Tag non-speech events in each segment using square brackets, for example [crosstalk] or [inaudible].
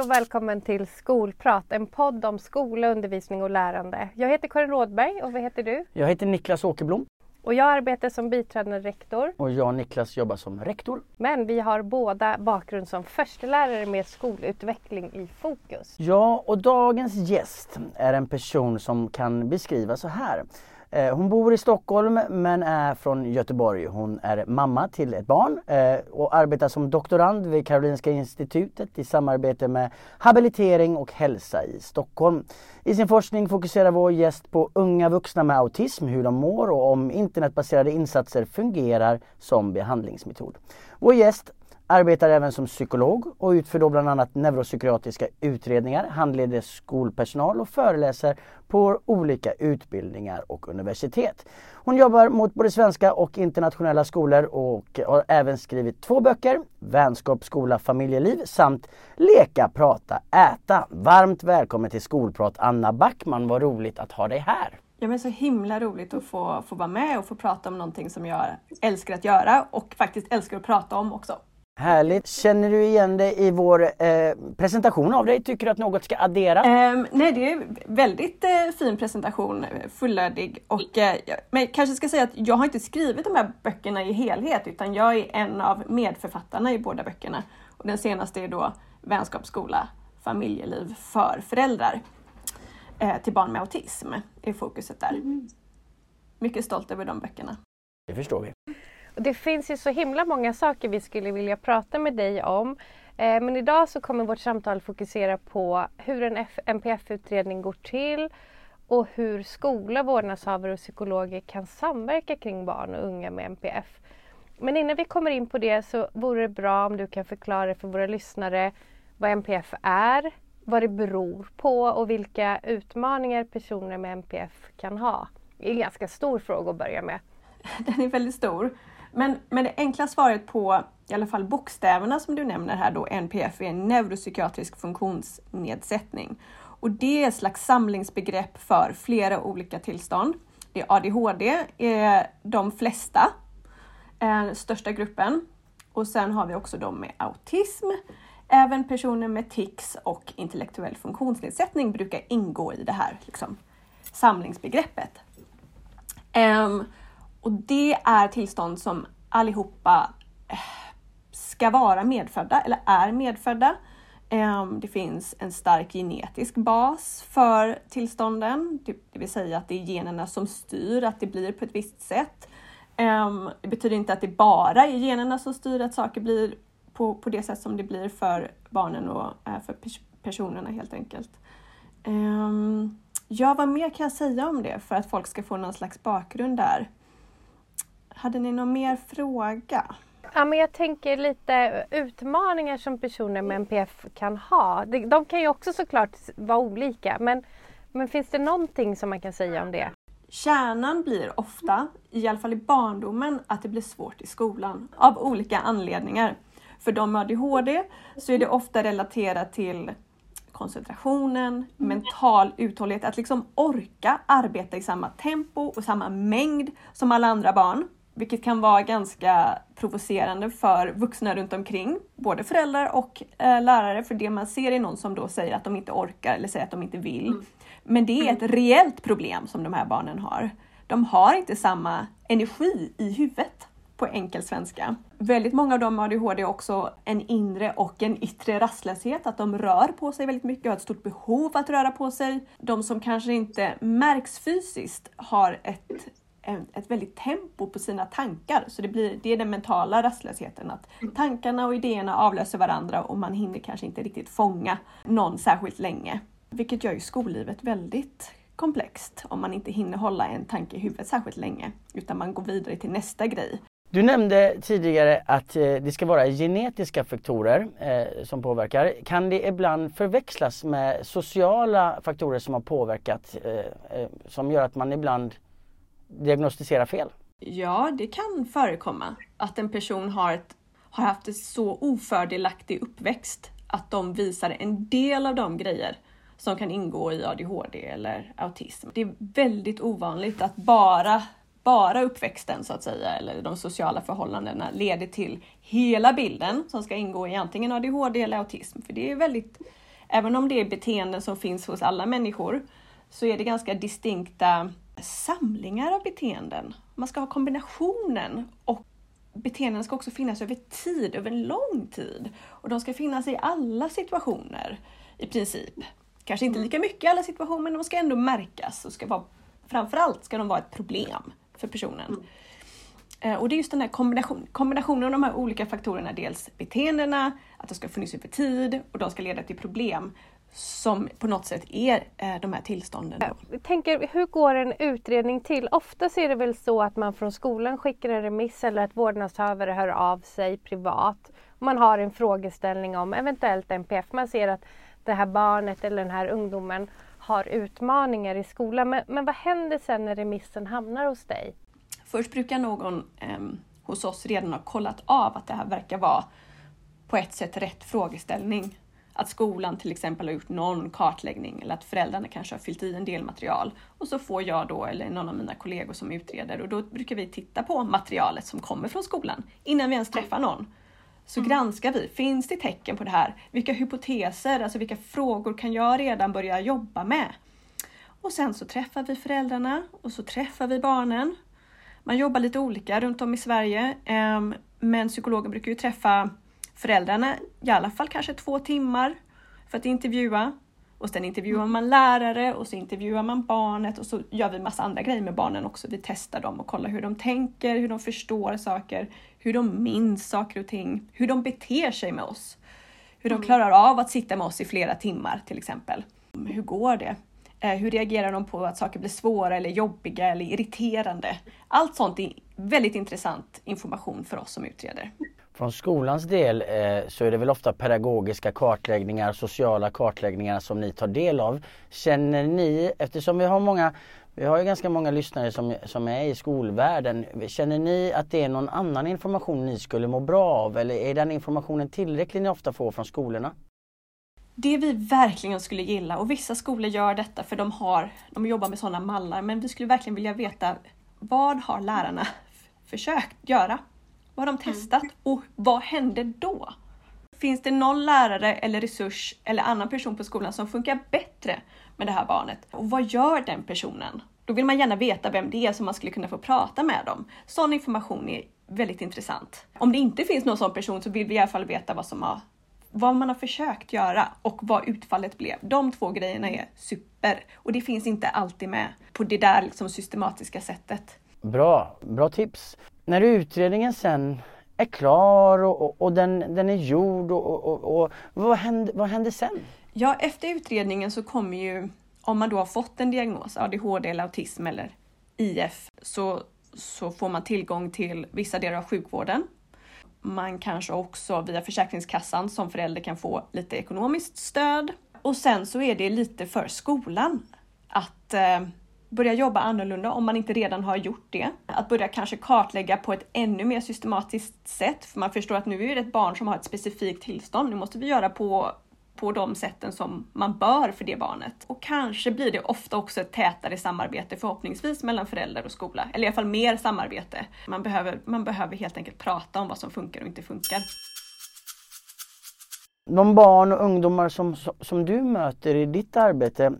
Hej och välkommen till Skolprat, en podd om skola, undervisning och lärande. Jag heter Karin Rådberg och vad heter du? Jag heter Niklas Åkerblom. Och jag arbetar som biträdande rektor. Och jag och Niklas jobbar som rektor. Men vi har båda bakgrund som förstelärare med skolutveckling i fokus. Ja, och dagens gäst är en person som kan beskrivas så här. Eh, hon bor i Stockholm men är från Göteborg. Hon är mamma till ett barn eh, och arbetar som doktorand vid Karolinska institutet i samarbete med habilitering och hälsa i Stockholm. I sin forskning fokuserar vår gäst på unga vuxna med autism, hur de mår och om internetbaserade insatser fungerar som behandlingsmetod. Vår gäst Arbetar även som psykolog och utför då bland annat neuropsykiatriska utredningar, handleder skolpersonal och föreläser på olika utbildningar och universitet. Hon jobbar mot både svenska och internationella skolor och har även skrivit två böcker, Vänskap, skola, familjeliv samt Leka, prata, äta. Varmt välkommen till Skolprat Anna Backman, vad roligt att ha dig här! Ja, men så himla roligt att få, få vara med och få prata om någonting som jag älskar att göra och faktiskt älskar att prata om också. Härligt! Känner du igen dig i vår eh, presentation av dig? Tycker du att något ska adderas? Um, nej, det är en väldigt eh, fin presentation, fullödig. Och, eh, men jag kanske ska säga att jag har inte skrivit de här böckerna i helhet utan jag är en av medförfattarna i båda böckerna. Och den senaste är då Vänskapsskola, familjeliv för föräldrar eh, till barn med autism är fokuset där. Mm. Mycket stolt över de böckerna. Det förstår vi. Det finns ju så himla många saker vi skulle vilja prata med dig om. Eh, men idag så kommer vårt samtal fokusera på hur en NPF-utredning går till och hur skola, vårdnadshavare och psykologer kan samverka kring barn och unga med NPF. Men innan vi kommer in på det så vore det bra om du kan förklara för våra lyssnare vad NPF är, vad det beror på och vilka utmaningar personer med NPF kan ha. Det är en ganska stor fråga att börja med. [laughs] Den är väldigt stor. Men, men det enkla svaret på i alla fall bokstäverna som du nämner här då, NPF, är en neuropsykiatrisk funktionsnedsättning. Och det är ett slags samlingsbegrepp för flera olika tillstånd. Det är ADHD, är eh, de flesta, är största gruppen. Och sen har vi också de med autism. Även personer med tics och intellektuell funktionsnedsättning brukar ingå i det här liksom, samlingsbegreppet. Um, och det är tillstånd som allihopa eh, ska vara medfödda eller är medfödda. Ehm, det finns en stark genetisk bas för tillstånden, det vill säga att det är generna som styr att det blir på ett visst sätt. Ehm, det betyder inte att det bara är generna som styr att saker blir på, på det sätt som det blir för barnen och eh, för personerna helt enkelt. Ehm, ja, vad mer kan jag säga om det för att folk ska få någon slags bakgrund där? Hade ni någon mer fråga? Ja, men jag tänker lite utmaningar som personer med NPF kan ha. De kan ju också såklart vara olika men, men finns det någonting som man kan säga om det? Kärnan blir ofta, i alla fall i barndomen, att det blir svårt i skolan av olika anledningar. För de med ADHD så är det ofta relaterat till koncentrationen, mental uthållighet, att liksom orka arbeta i samma tempo och samma mängd som alla andra barn vilket kan vara ganska provocerande för vuxna runt omkring, både föräldrar och eh, lärare, för det man ser är någon som då säger att de inte orkar eller säger att de inte vill. Mm. Men det är ett mm. reellt problem som de här barnen har. De har inte samma energi i huvudet på enkel svenska. Väldigt många av dem med ADHD har också en inre och en yttre rastlöshet, att de rör på sig väldigt mycket och har ett stort behov att röra på sig. De som kanske inte märks fysiskt har ett ett väldigt tempo på sina tankar. Så det, blir, det är den mentala rastlösheten, att tankarna och idéerna avlöser varandra och man hinner kanske inte riktigt fånga någon särskilt länge. Vilket gör ju skollivet väldigt komplext om man inte hinner hålla en tanke i huvudet särskilt länge, utan man går vidare till nästa grej. Du nämnde tidigare att eh, det ska vara genetiska faktorer eh, som påverkar. Kan det ibland förväxlas med sociala faktorer som har påverkat, eh, eh som gör att man ibland diagnostisera fel? Ja, det kan förekomma att en person har, ett, har haft en så ofördelaktig uppväxt att de visar en del av de grejer som kan ingå i ADHD eller autism. Det är väldigt ovanligt att bara, bara uppväxten så att säga, eller de sociala förhållandena leder till hela bilden som ska ingå i antingen ADHD eller autism. För det är väldigt Även om det är beteenden som finns hos alla människor så är det ganska distinkta samlingar av beteenden. Man ska ha kombinationen och beteenden ska också finnas över tid, över en lång tid. Och de ska finnas i alla situationer i princip. Kanske inte lika mycket i alla situationer men de ska ändå märkas och ska vara, framförallt ska de vara ett problem för personen. Eh, och det är just den här kombination, kombinationen av de här olika faktorerna, dels beteendena, att de ska funnits över tid och de ska leda till problem som på något sätt är eh, de här tillstånden. Jag tänker, hur går en utredning till? Ofta är det väl så att man från skolan skickar en remiss eller att vårdnadshavare hör av sig privat. Man har en frågeställning om eventuellt NPF. Man ser att det här barnet eller den här ungdomen har utmaningar i skolan. Men, men vad händer sen när remissen hamnar hos dig? Först brukar någon eh, hos oss redan ha kollat av att det här verkar vara på ett sätt rätt frågeställning. Att skolan till exempel har gjort någon kartläggning eller att föräldrarna kanske har fyllt i en del material. Och så får jag då, eller någon av mina kollegor som utreder, och då brukar vi titta på materialet som kommer från skolan innan vi ens träffar någon. Så mm. granskar vi, finns det tecken på det här? Vilka hypoteser, alltså vilka frågor kan jag redan börja jobba med? Och sen så träffar vi föräldrarna och så träffar vi barnen man jobbar lite olika runt om i Sverige, ehm, men psykologen brukar ju träffa föräldrarna i alla fall kanske två timmar för att intervjua. Och sen intervjuar man lärare och så intervjuar man barnet och så gör vi massa andra grejer med barnen också. Vi testar dem och kollar hur de tänker, hur de förstår saker, hur de minns saker och ting, hur de beter sig med oss. Hur de mm. klarar av att sitta med oss i flera timmar till exempel. Hur går det? Eh, hur reagerar de på att saker blir svåra eller jobbiga eller irriterande? Allt sånt är väldigt intressant information för oss som utreder. Från skolans del eh, så är det väl ofta pedagogiska kartläggningar, sociala kartläggningar som ni tar del av. Känner ni, eftersom vi har många vi har ju ganska många lyssnare som, som är i skolvärlden. Känner ni att det är någon annan information ni skulle må bra av eller är den informationen tillräcklig ni ofta får från skolorna? Det vi verkligen skulle gilla, och vissa skolor gör detta för de, har, de jobbar med sådana mallar, men vi skulle verkligen vilja veta vad har lärarna försökt göra? Vad har de testat och vad hände då? Finns det någon lärare eller resurs eller annan person på skolan som funkar bättre med det här barnet? Och vad gör den personen? Då vill man gärna veta vem det är som man skulle kunna få prata med dem. Sån information är väldigt intressant. Om det inte finns någon sån person så vill vi i alla fall veta vad som har vad man har försökt göra och vad utfallet blev. De två grejerna är super och det finns inte alltid med på det där liksom systematiska sättet. Bra, bra tips. När utredningen sen är klar och, och, och den, den är gjord och, och vad, händer, vad händer sen? Ja, efter utredningen så kommer ju, om man då har fått en diagnos, ADHD eller autism eller IF, så, så får man tillgång till vissa delar av sjukvården man kanske också via Försäkringskassan som förälder kan få lite ekonomiskt stöd. Och sen så är det lite för skolan att eh, börja jobba annorlunda om man inte redan har gjort det. Att börja kanske kartlägga på ett ännu mer systematiskt sätt. För man förstår att nu är det ett barn som har ett specifikt tillstånd. Nu måste vi göra på på de sätten som man bör för det barnet. Och kanske blir det ofta också ett tätare samarbete förhoppningsvis mellan föräldrar och skola, eller i alla fall mer samarbete. Man behöver, man behöver helt enkelt prata om vad som funkar och inte funkar. De barn och ungdomar som, som du möter i ditt arbete,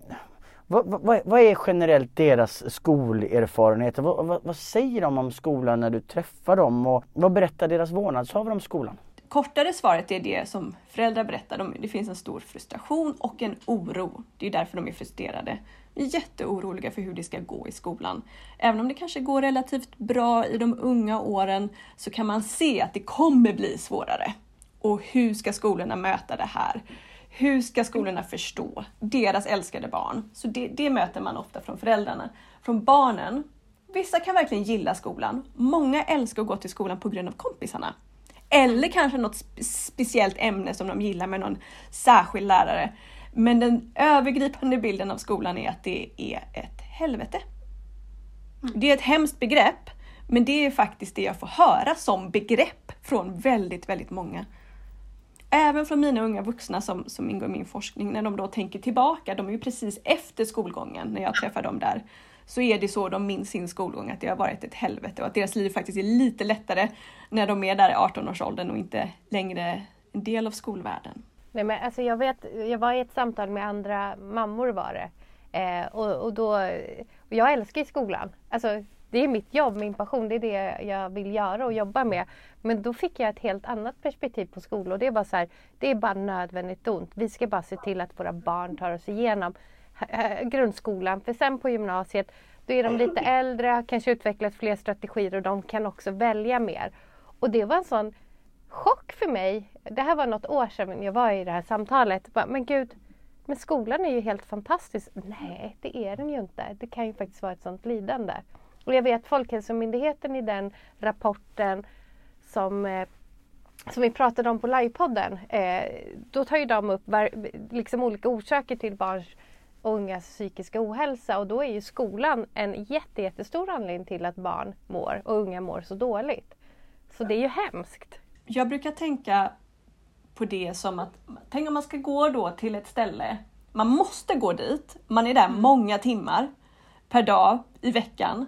vad, vad, vad är generellt deras skolerfarenheter? Vad, vad, vad, säger de om skolan när du träffar dem och vad berättar deras vårdnadshavare om skolan? kortare svaret är det som föräldrar berättar. det finns en stor frustration och en oro. Det är därför de är frustrerade. De är jätteoroliga för hur det ska gå i skolan. Även om det kanske går relativt bra i de unga åren så kan man se att det kommer bli svårare. Och hur ska skolorna möta det här? Hur ska skolorna förstå deras älskade barn? Så det, det möter man ofta från föräldrarna. Från barnen, vissa kan verkligen gilla skolan. Många älskar att gå till skolan på grund av kompisarna. Eller kanske något speciellt ämne som de gillar med någon särskild lärare. Men den övergripande bilden av skolan är att det är ett helvete. Det är ett hemskt begrepp, men det är faktiskt det jag får höra som begrepp från väldigt, väldigt många. Även från mina unga vuxna som, som ingår i min forskning, när de då tänker tillbaka, de är ju precis efter skolgången när jag träffar dem där, så är det så de minns sin skolgång, att det har varit ett helvete och att deras liv faktiskt är lite lättare när de är där i 18-årsåldern och inte längre en del av skolvärlden. Nej, men alltså jag, vet, jag var i ett samtal med andra mammor var det. Eh, och, och, då, och jag älskar skolan. Alltså, det är mitt jobb, min passion, det är det jag vill göra och jobba med. Men då fick jag ett helt annat perspektiv på skolan det var så här, det är bara nödvändigt ont. Vi ska bara se till att våra barn tar oss igenom grundskolan. För sen på gymnasiet, då är de lite äldre, kanske utvecklat fler strategier och de kan också välja mer. Och det var en sån chock för mig. Det här var något år sedan jag var i det här samtalet. Men gud, men skolan är ju helt fantastisk. Nej, det är den ju inte. Det kan ju faktiskt vara ett sånt lidande. Och jag vet Folkhälsomyndigheten i den rapporten som, eh, som vi pratade om på livepodden. Eh, då tar ju de upp liksom olika orsaker till barns och ungas psykiska ohälsa och då är ju skolan en jätte, jättestor anledning till att barn mår och unga mår så dåligt. Så det är ju hemskt. Jag brukar tänka på det som att, tänk om man ska gå då till ett ställe, man måste gå dit, man är där mm. många timmar per dag i veckan.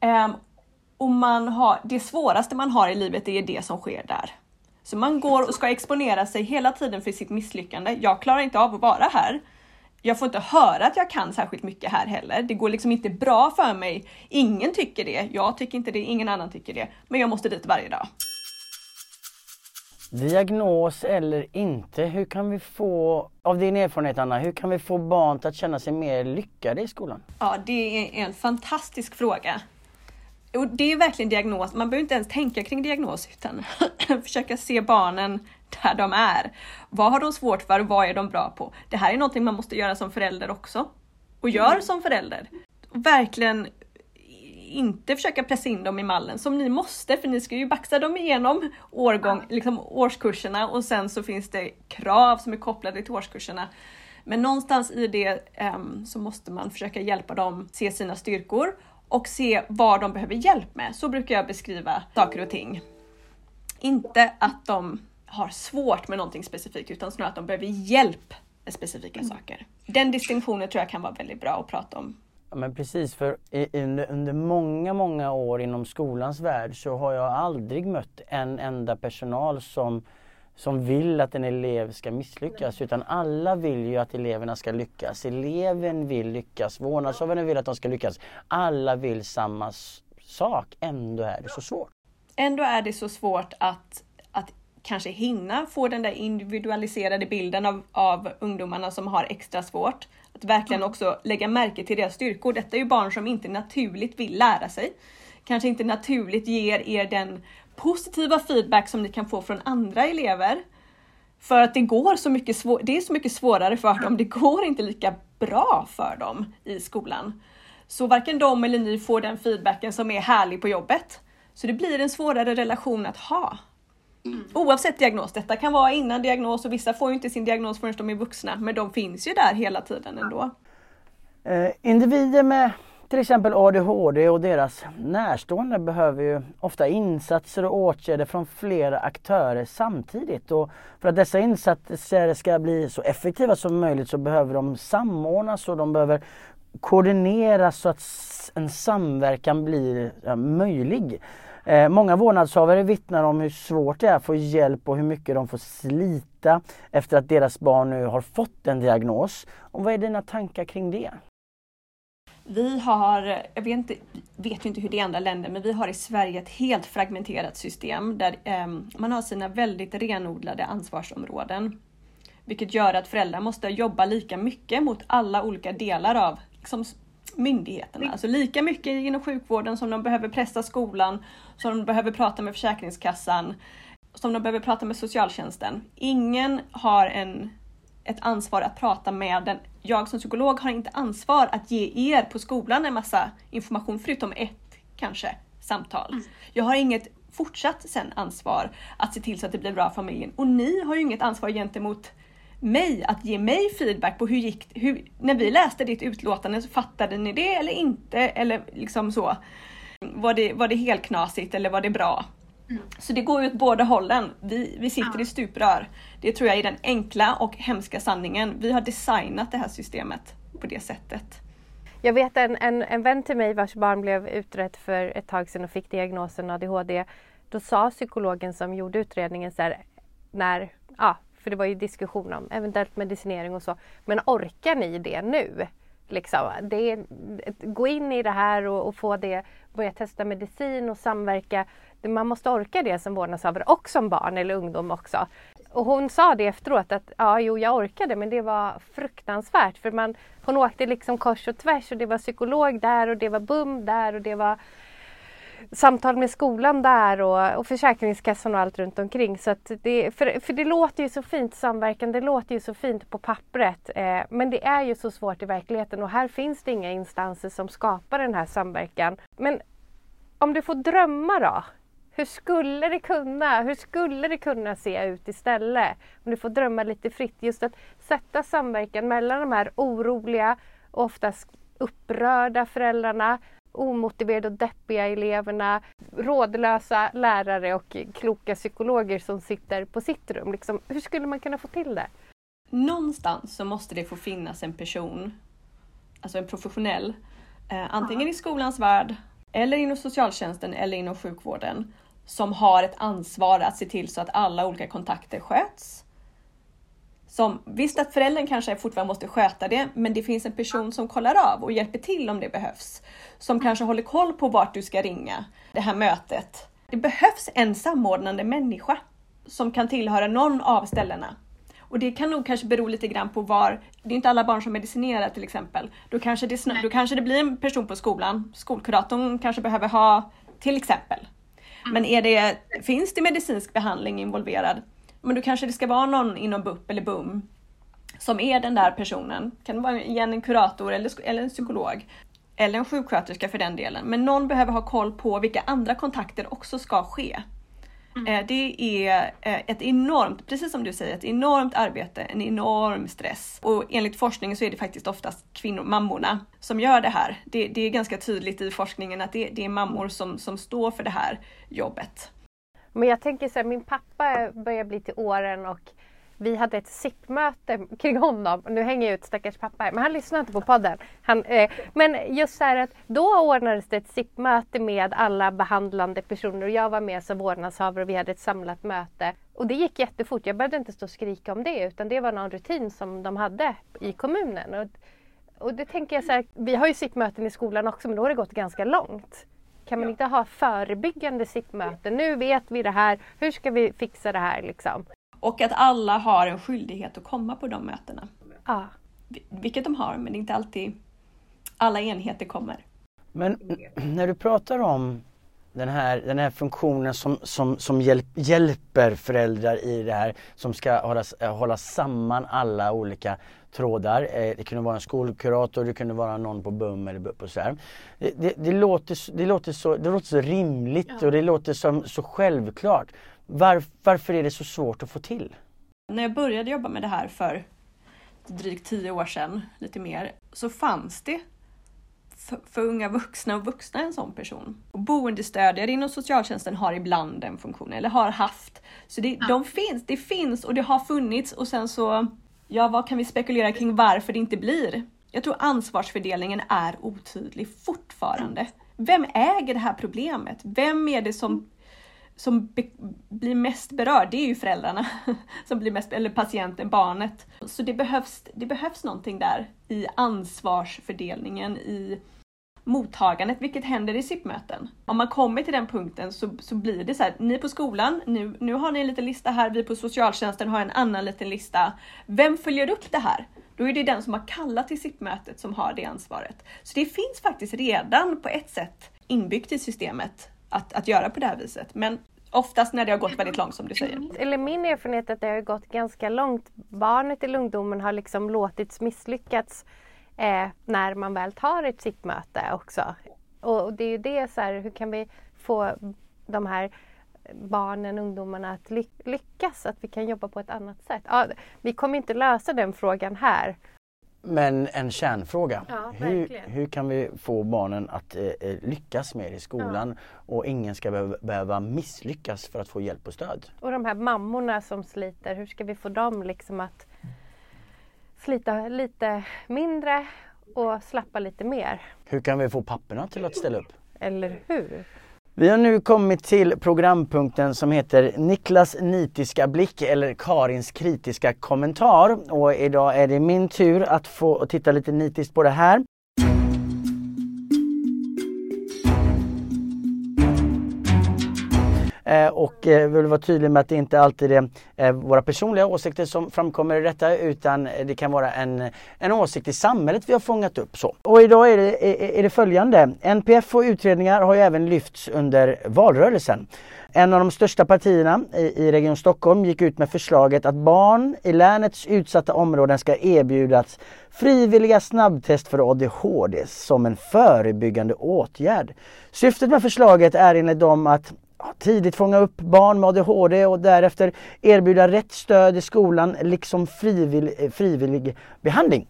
Um, och man har, det svåraste man har i livet är det som sker där. Så man går och ska exponera sig hela tiden för sitt misslyckande. Jag klarar inte av att vara här. Jag får inte höra att jag kan särskilt mycket här heller. Det går liksom inte bra för mig. Ingen tycker det. Jag tycker inte det. Ingen annan tycker det. Men jag måste dit varje dag. Diagnos eller inte, hur kan vi få, av din erfarenhet Anna, hur kan vi få barn att känna sig mer lyckade i skolan? Ja, det är en fantastisk fråga. Och det är verkligen diagnos, man behöver inte ens tänka kring diagnos utan [clears throat] försöka se barnen där de är. Vad har de svårt för? Vad är de bra på? Det här är någonting man måste göra som förälder också. Och gör mm. som förälder. verkligen inte försöka pressa in dem i mallen som ni måste för ni ska ju baxa dem igenom årgång, liksom årskurserna och sen så finns det krav som är kopplade till årskurserna. Men någonstans i det um, så måste man försöka hjälpa dem se sina styrkor och se vad de behöver hjälp med. Så brukar jag beskriva saker och ting. Inte att de har svårt med någonting specifikt utan snarare att de behöver hjälp med specifika mm. saker. Den distinktionen tror jag kan vara väldigt bra att prata om. Ja, men precis, för under, under många, många år inom skolans värld så har jag aldrig mött en enda personal som som vill att en elev ska misslyckas utan alla vill ju att eleverna ska lyckas. Eleven vill lyckas, vårdnadshavaren vill att de ska lyckas. Alla vill samma sak, ändå är det så svårt. Ändå är det så svårt att, att kanske hinna få den där individualiserade bilden av, av ungdomarna som har extra svårt. Att verkligen också lägga märke till deras styrkor. Detta är ju barn som inte naturligt vill lära sig. Kanske inte naturligt ger er den positiva feedback som ni kan få från andra elever. För att det går så mycket svår det är så mycket svårare för dem, det går inte lika bra för dem i skolan. Så varken de eller ni får den feedbacken som är härlig på jobbet. Så det blir en svårare relation att ha. Oavsett diagnos, detta kan vara innan diagnos och vissa får ju inte sin diagnos förrän de är vuxna, men de finns ju där hela tiden ändå. Eh, individer med till exempel ADHD och deras närstående behöver ju ofta insatser och åtgärder från flera aktörer samtidigt. Och för att dessa insatser ska bli så effektiva som möjligt så behöver de samordnas och de behöver koordineras så att en samverkan blir ja, möjlig. Eh, många vårdnadshavare vittnar om hur svårt det är att få hjälp och hur mycket de får slita efter att deras barn nu har fått en diagnos. Och vad är dina tankar kring det? Vi har, jag vet inte, vet inte hur det är i andra länder, men vi har i Sverige ett helt fragmenterat system där eh, man har sina väldigt renodlade ansvarsområden. Vilket gör att föräldrar måste jobba lika mycket mot alla olika delar av liksom, myndigheterna. Alltså lika mycket inom sjukvården som de behöver pressa skolan, som de behöver prata med Försäkringskassan, som de behöver prata med socialtjänsten. Ingen har en, ett ansvar att prata med den jag som psykolog har inte ansvar att ge er på skolan en massa information förutom ett kanske samtal. Mm. Jag har inget fortsatt sen ansvar att se till så att det blir bra för familjen och ni har ju inget ansvar gentemot mig att ge mig feedback på hur gick hur, när vi läste ditt utlåtande så fattade ni det eller inte eller liksom så. Var det, var det helt knasigt eller var det bra? Mm. Så det går ju åt båda hållen. Vi, vi sitter ja. i stuprör. Det tror jag är den enkla och hemska sanningen. Vi har designat det här systemet på det sättet. Jag vet en, en, en vän till mig vars barn blev utrett för ett tag sedan och fick diagnosen ADHD. Då sa psykologen som gjorde utredningen så här, när, ja, för det var ju diskussion om eventuellt medicinering och så. Men orkar ni det nu? Liksom, det gå in i det här och, och, få det, börja testa medicin och samverka. Man måste orka det som vårdnadshavare och som barn eller ungdom också. Och hon sa det efteråt att ja, jo, jag orkade men det var fruktansvärt för man, hon åkte liksom kors och tvärs och det var psykolog där och det var BUM där och det var samtal med skolan där och, och Försäkringskassan och allt runt omkring. Så det, för, för det låter ju så fint, samverkan, det låter ju så fint på pappret. Eh, men det är ju så svårt i verkligheten och här finns det inga instanser som skapar den här samverkan. Men om du får drömma då? Hur skulle det kunna, hur skulle det kunna se ut istället? Om du får drömma lite fritt. Just att sätta samverkan mellan de här oroliga och oftast upprörda föräldrarna omotiverade och deppiga eleverna, rådlösa lärare och kloka psykologer som sitter på sitt rum. Liksom, hur skulle man kunna få till det? Någonstans så måste det få finnas en person, alltså en professionell, eh, antingen i skolans värld eller inom socialtjänsten eller inom sjukvården som har ett ansvar att se till så att alla olika kontakter sköts som, visst att föräldern kanske fortfarande måste sköta det, men det finns en person som kollar av och hjälper till om det behövs. Som kanske håller koll på vart du ska ringa det här mötet. Det behövs en samordnande människa som kan tillhöra någon av ställena. Och det kan nog kanske bero lite grann på var, det är inte alla barn som medicinerar till exempel. Då kanske det, då kanske det blir en person på skolan, skolkuratorn kanske behöver ha till exempel. Men är det, finns det medicinsk behandling involverad, men då kanske det ska vara någon inom BUP eller BUM som är den där personen. Kan det vara igen en kurator eller, eller en psykolog. Eller en sjuksköterska för den delen. Men någon behöver ha koll på vilka andra kontakter också ska ske. Mm. Eh, det är eh, ett enormt, precis som du säger, ett enormt arbete, en enorm stress. Och enligt forskningen så är det faktiskt oftast kvinnor, mammorna, som gör det här. Det, det är ganska tydligt i forskningen att det, det, är mammor som, som står för det här jobbet. Men jag tänker så här, min pappa börjar bli till åren och vi hade ett SIP-möte kring honom. Nu hänger jag ut stackars pappa här, men han lyssnar inte på podden. Han, eh, men just så här att då ordnades det ett SIP-möte med alla behandlande personer och jag var med som vårdnadshavare och vi hade ett samlat möte. Och det gick jättefort. Jag behövde inte stå och skrika om det utan det var någon rutin som de hade i kommunen. Och, och det tänker jag så här, vi har ju SIP-möten i skolan också men då har det gått ganska långt. Kan man inte ha förebyggande SIP-möten? Nu vet vi det här, hur ska vi fixa det här liksom? Och att alla har en skyldighet att komma på de mötena. Ja. Vilket de har, men inte alltid alla enheter kommer. Men när du pratar om den här, den här funktionen som, som, som hjälp, hjälper föräldrar i det här, som ska hålla, hålla samman alla olika trådar. Eh, det kunde vara en skolkurator, det kunde vara någon på BUM eller BUP och så det, det, det, låter, det, låter så, det låter så rimligt ja. och det låter som, så självklart. Var, varför är det så svårt att få till? När jag började jobba med det här för drygt tio år sedan, lite mer, så fanns det för, för unga vuxna och vuxna en sån person. Och boendestödjare inom socialtjänsten har ibland den funktionen, eller har haft. Så det, ja. de finns, det finns och det har funnits och sen så, ja vad kan vi spekulera kring varför det inte blir? Jag tror ansvarsfördelningen är otydlig fortfarande. Vem äger det här problemet? Vem är det som som be, blir mest berörd, det är ju föräldrarna, [laughs] som blir mest, eller patienten, barnet. Så det behövs, det behövs någonting där i ansvarsfördelningen, i mottagandet, vilket händer i SIP-möten. Om man kommer till den punkten så, så blir det så här, ni på skolan, nu, nu har ni en liten lista här, vi på socialtjänsten har en annan liten lista. Vem följer upp det här? Då är det den som har kallat till SIP-mötet som har det ansvaret. Så det finns faktiskt redan på ett sätt inbyggt i systemet att, att göra på det här viset. Men oftast när det har gått väldigt långt som du säger. Eller min erfarenhet är att det har gått ganska långt. Barnet eller ungdomen har liksom låtits misslyckats eh, när man väl tar ett SIP-möte också. Och det är ju det så här, hur kan vi få de här barnen, ungdomarna att lyckas, att vi kan jobba på ett annat sätt. Ja, vi kommer inte lösa den frågan här men en kärnfråga. Ja, hur, hur kan vi få barnen att eh, eh, lyckas mer i skolan ja. och ingen ska behöva, behöva misslyckas för att få hjälp och stöd? Och de här mammorna som sliter, hur ska vi få dem liksom att slita lite mindre och slappa lite mer? Hur kan vi få papporna till att ställa upp? Eller hur? Vi har nu kommit till programpunkten som heter Niklas nitiska blick eller Karins kritiska kommentar. Och idag är det min tur att få titta lite nitiskt på det här. Eh, och eh, vill vara tydlig med att det inte alltid är eh, våra personliga åsikter som framkommer i detta utan det kan vara en, en åsikt i samhället vi har fångat upp. Så. Och idag är det, är det följande. NPF och utredningar har ju även lyfts under valrörelsen. En av de största partierna i, i Region Stockholm gick ut med förslaget att barn i länets utsatta områden ska erbjudas frivilliga snabbtest för ADHD som en förebyggande åtgärd. Syftet med förslaget är enligt dem att tidigt fånga upp barn med ADHD och därefter erbjuda rätt stöd i skolan liksom frivillig, eh, frivillig behandling.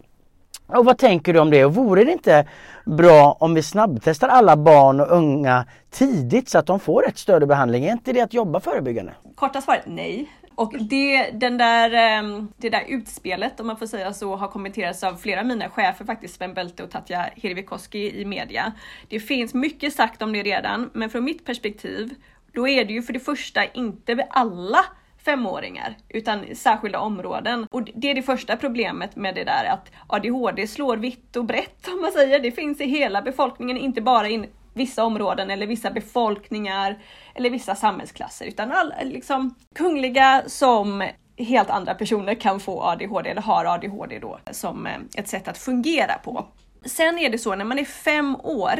Och vad tänker du om det? Och vore det inte bra om vi snabbtestar alla barn och unga tidigt så att de får rätt stöd och behandling? Är inte det att jobba förebyggande? Korta svaret nej. Och det, den där, ehm, det där utspelet, om man får säga så, har kommenterats av flera av mina chefer faktiskt, Sven Belte och Tatja Hirvikoski i media. Det finns mycket sagt om det redan, men från mitt perspektiv då är det ju för det första inte alla femåringar, utan särskilda områden. Och det är det första problemet med det där att ADHD slår vitt och brett om man säger. Det finns i hela befolkningen, inte bara i vissa områden eller vissa befolkningar eller vissa samhällsklasser, utan alla, liksom kungliga som helt andra personer kan få ADHD eller har ADHD då som eh, ett sätt att fungera på. Sen är det så när man är fem år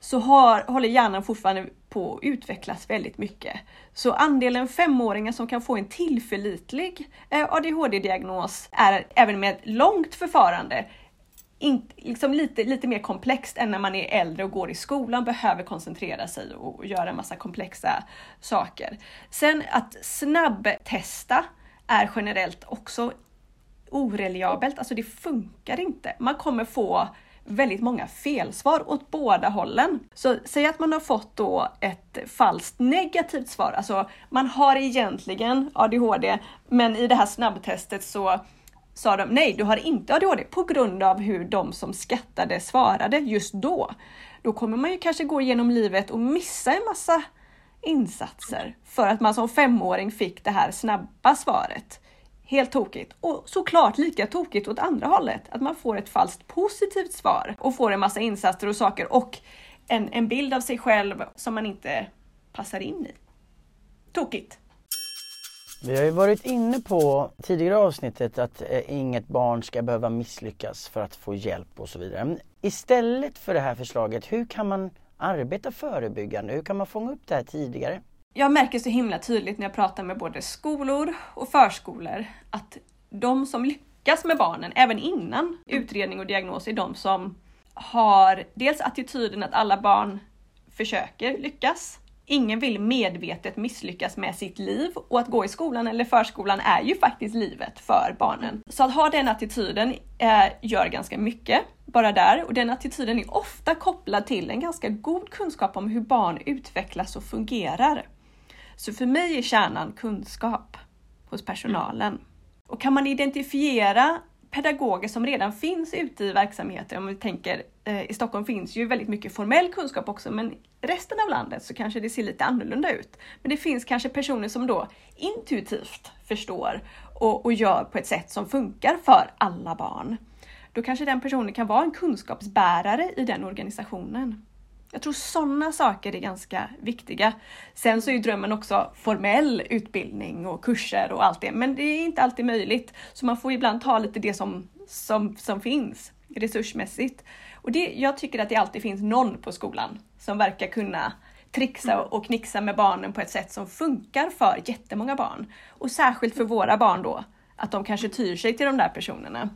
så har, håller hjärnan fortfarande på att utvecklas väldigt mycket. Så andelen femåringar som kan få en tillförlitlig eh, ADHD-diagnos är även med ett långt förfarande in, liksom lite, lite mer komplext än när man är äldre och går i skolan, behöver koncentrera sig och göra en massa komplexa saker. Sen att snabbtesta är generellt också oreliabelt, alltså det funkar inte. Man kommer få väldigt många felsvar åt båda hållen. Så säg att man har fått då ett falskt negativt svar, alltså man har egentligen ADHD, men i det här snabbtestet så sa de nej, du har inte ADHD på grund av hur de som skattade svarade just då. Då kommer man ju kanske gå igenom livet och missa en massa insatser för att man som femåring fick det här snabba svaret. Helt tokigt. Och såklart lika tokigt åt andra hållet, att man får ett falskt positivt svar och får en massa insatser och saker och en, en bild av sig själv som man inte passar in i. Tokigt. Vi har ju varit inne på tidigare avsnittet att eh, inget barn ska behöva misslyckas för att få hjälp och så vidare. Istället för det här förslaget, hur kan man arbeta förebyggande? Hur kan man fånga upp det här tidigare? Jag märker så himla tydligt när jag pratar med både skolor och förskolor att de som lyckas med barnen, även innan utredning och diagnos, är de som har dels attityden att alla barn försöker lyckas. Ingen vill medvetet misslyckas med sitt liv och att gå i skolan eller förskolan är ju faktiskt livet för barnen. Så att ha den attityden eh, gör ganska mycket bara där och den attityden är ofta kopplad till en ganska god kunskap om hur barn utvecklas och fungerar. Så för mig är kärnan kunskap hos personalen. Och kan man identifiera pedagoger som redan finns ute i verksamheter, om vi tänker eh, i Stockholm finns ju väldigt mycket formell kunskap också, men resten av landet så kanske det ser lite annorlunda ut. Men det finns kanske personer som då intuitivt förstår och, och gör på ett sätt som funkar för alla barn. Då kanske den personen kan vara en kunskapsbärare i den organisationen. Jag tror sådana saker är ganska viktiga. Sen så är ju drömmen också formell utbildning och kurser och allt det, men det är inte alltid möjligt. Så man får ibland ta lite det som, som, som finns resursmässigt. Och det, jag tycker att det alltid finns någon på skolan som verkar kunna trixa mm. och knixa med barnen på ett sätt som funkar för jättemånga barn. Och särskilt för våra barn då, att de kanske tyr sig till de där personerna.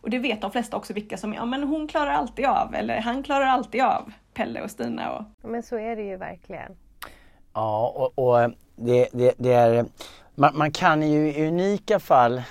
Och det vet de flesta också vilka som, ja men hon klarar alltid av, eller han klarar alltid av. Pelle och Stina. Och... Men så är det ju verkligen. Ja, och, och det, det, det, är, man, man, kan ju i unika fall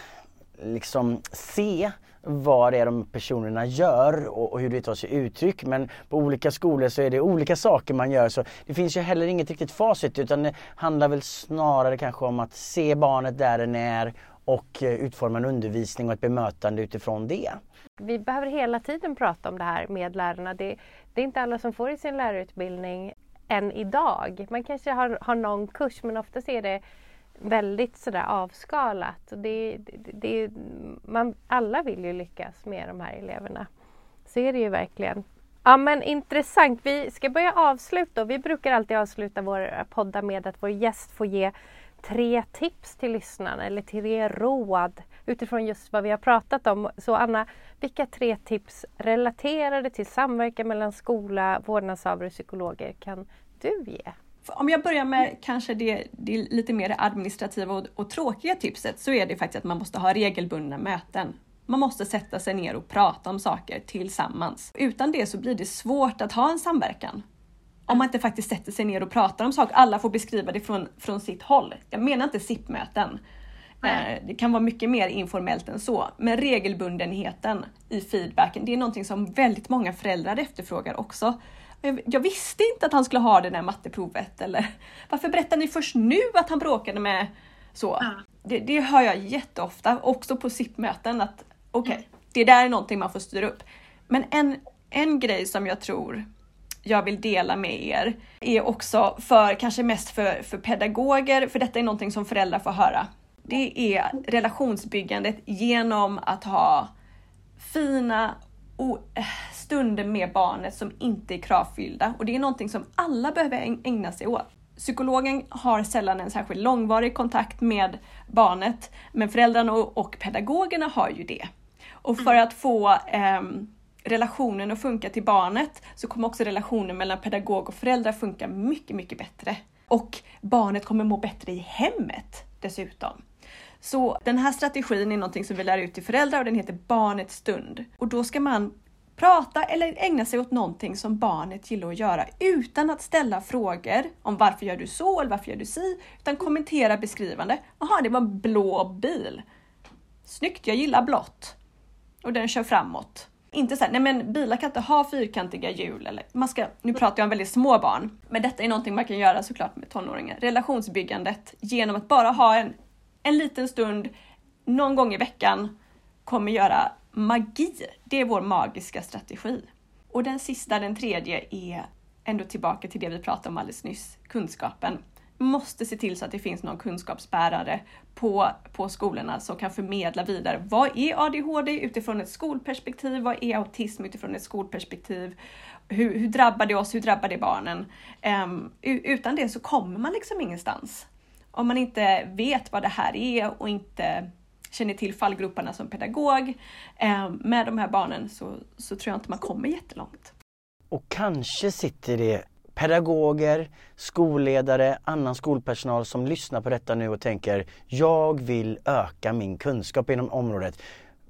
liksom se vad det är de personerna gör och, och, hur det tar sig uttryck. Men på olika skolor så är det olika saker man gör. Så det finns ju heller inget riktigt facit utan det handlar väl snarare kanske om att se barnet där den är och eh, utforma en undervisning och ett bemötande utifrån det. Vi behöver hela tiden prata om det här med lärarna. Det, det är inte alla som får i sin lärarutbildning än idag. Man kanske har, har någon kurs men oftast är det väldigt sådär avskalat. Det, det, det, man, alla vill ju lyckas med de här eleverna. Så är det ju verkligen. Ja men intressant. Vi ska börja avsluta. Vi brukar alltid avsluta våra poddar med att vår gäst får ge tre tips till lyssnarna eller tre råd utifrån just vad vi har pratat om. Så Anna, vilka tre tips relaterade till samverkan mellan skola, vårdnadshavare och psykologer kan du ge? Om jag börjar med kanske det, det lite mer administrativa och, och tråkiga tipset så är det faktiskt att man måste ha regelbundna möten. Man måste sätta sig ner och prata om saker tillsammans. Utan det så blir det svårt att ha en samverkan. Om man inte faktiskt sätter sig ner och pratar om saker. Alla får beskriva det från, från sitt håll. Jag menar inte SIP-möten. Eh, det kan vara mycket mer informellt än så. Men regelbundenheten i feedbacken, det är någonting som väldigt många föräldrar efterfrågar också. Jag, visste inte att han skulle ha det där matteprovet. Eller [laughs] varför berättar ni först nu att han bråkade med så? Ja. Det, det hör jag jätteofta, också på SIP-möten. att Okej, okay, mm. det där är någonting man får styra upp. Men en, en grej som jag tror jag vill dela med er är också för, kanske mest för, för pedagoger, för detta är någonting som föräldrar får höra. Det är relationsbyggandet genom att ha fina stunder med barnet som inte är kravfyllda och det är någonting som alla behöver ägna sig åt. Psykologen har sällan en särskilt långvarig kontakt med barnet, men föräldrarna och pedagogerna har ju det. Och för att få eh, relationen att funka till barnet så kommer också relationen mellan pedagog och föräldrar funka mycket, mycket bättre. Och barnet kommer må bättre i hemmet dessutom. Så den här strategin är någonting som vi lär ut till föräldrar och den heter Barnets stund. Och då ska man prata eller ägna sig åt någonting som barnet gillar att göra utan att ställa frågor om varför gör du så eller varför gör du si, utan kommentera beskrivande. Jaha, det var en blå bil. Snyggt, jag gillar blått. Och den kör framåt. Inte så här, nej men bilar kan inte ha fyrkantiga hjul. Eller, man ska, nu pratar jag om väldigt små barn, men detta är någonting man kan göra såklart med tonåringar. Relationsbyggandet genom att bara ha en en liten stund någon gång i veckan kommer göra magi. Det är vår magiska strategi. Och den sista, den tredje, är ändå tillbaka till det vi pratade om alldeles nyss, kunskapen. Måste se till så att det finns någon kunskapsbärare på, på skolorna som kan förmedla vidare. Vad är ADHD utifrån ett skolperspektiv? Vad är autism utifrån ett skolperspektiv? Hur, hur drabbar det oss? Hur drabbar det barnen? Um, utan det så kommer man liksom ingenstans om man inte vet vad det här är och inte känner till fallgroparna som pedagog um, med de här barnen så, så tror jag inte man kommer jättelångt. Och kanske sitter det pedagoger, skolledare, annan skolpersonal som lyssnar på detta nu och tänker jag vill öka min kunskap inom området.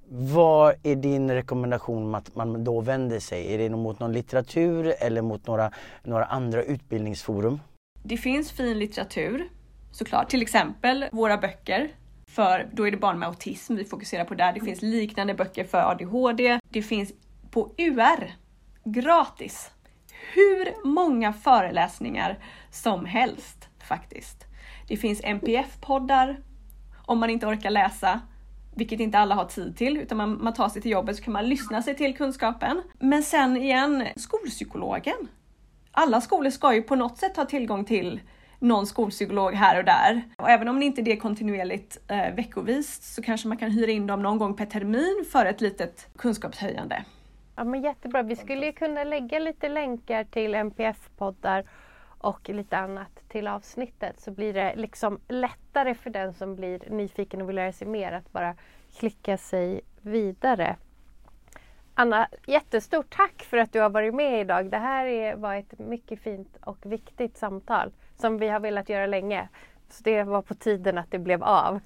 Vad är din rekommendation att man då vänder sig? Är det mot någon litteratur eller mot några, några andra utbildningsforum? Det finns fin litteratur såklart. Till exempel våra böcker. För då är det barn med autism vi fokuserar på där. Det finns liknande böcker för ADHD. Det finns på UR, gratis, hur många föreläsningar som helst faktiskt. Det finns NPF-poddar om man inte orkar läsa, vilket inte alla har tid till, utan man, man tar sig till jobbet så kan man lyssna sig till kunskapen. Men sen igen, skolpsykologen. Alla skolor ska ju på något sätt ha tillgång till någon skolpsykolog här och där. Och även om det inte är kontinuerligt eh, veckovis så kanske man kan hyra in dem någon gång per termin för ett litet kunskapshöjande. Ja men jättebra. Vi skulle ju kunna lägga lite länkar till NPF-poddar och lite annat till avsnittet så blir det liksom lättare för den som blir nyfiken och vill lära sig mer att bara klicka sig vidare. Anna, jättestort tack för att du har varit med idag. Det här var ett mycket fint och viktigt samtal som vi har velat göra länge. Så det var på tiden att det blev av.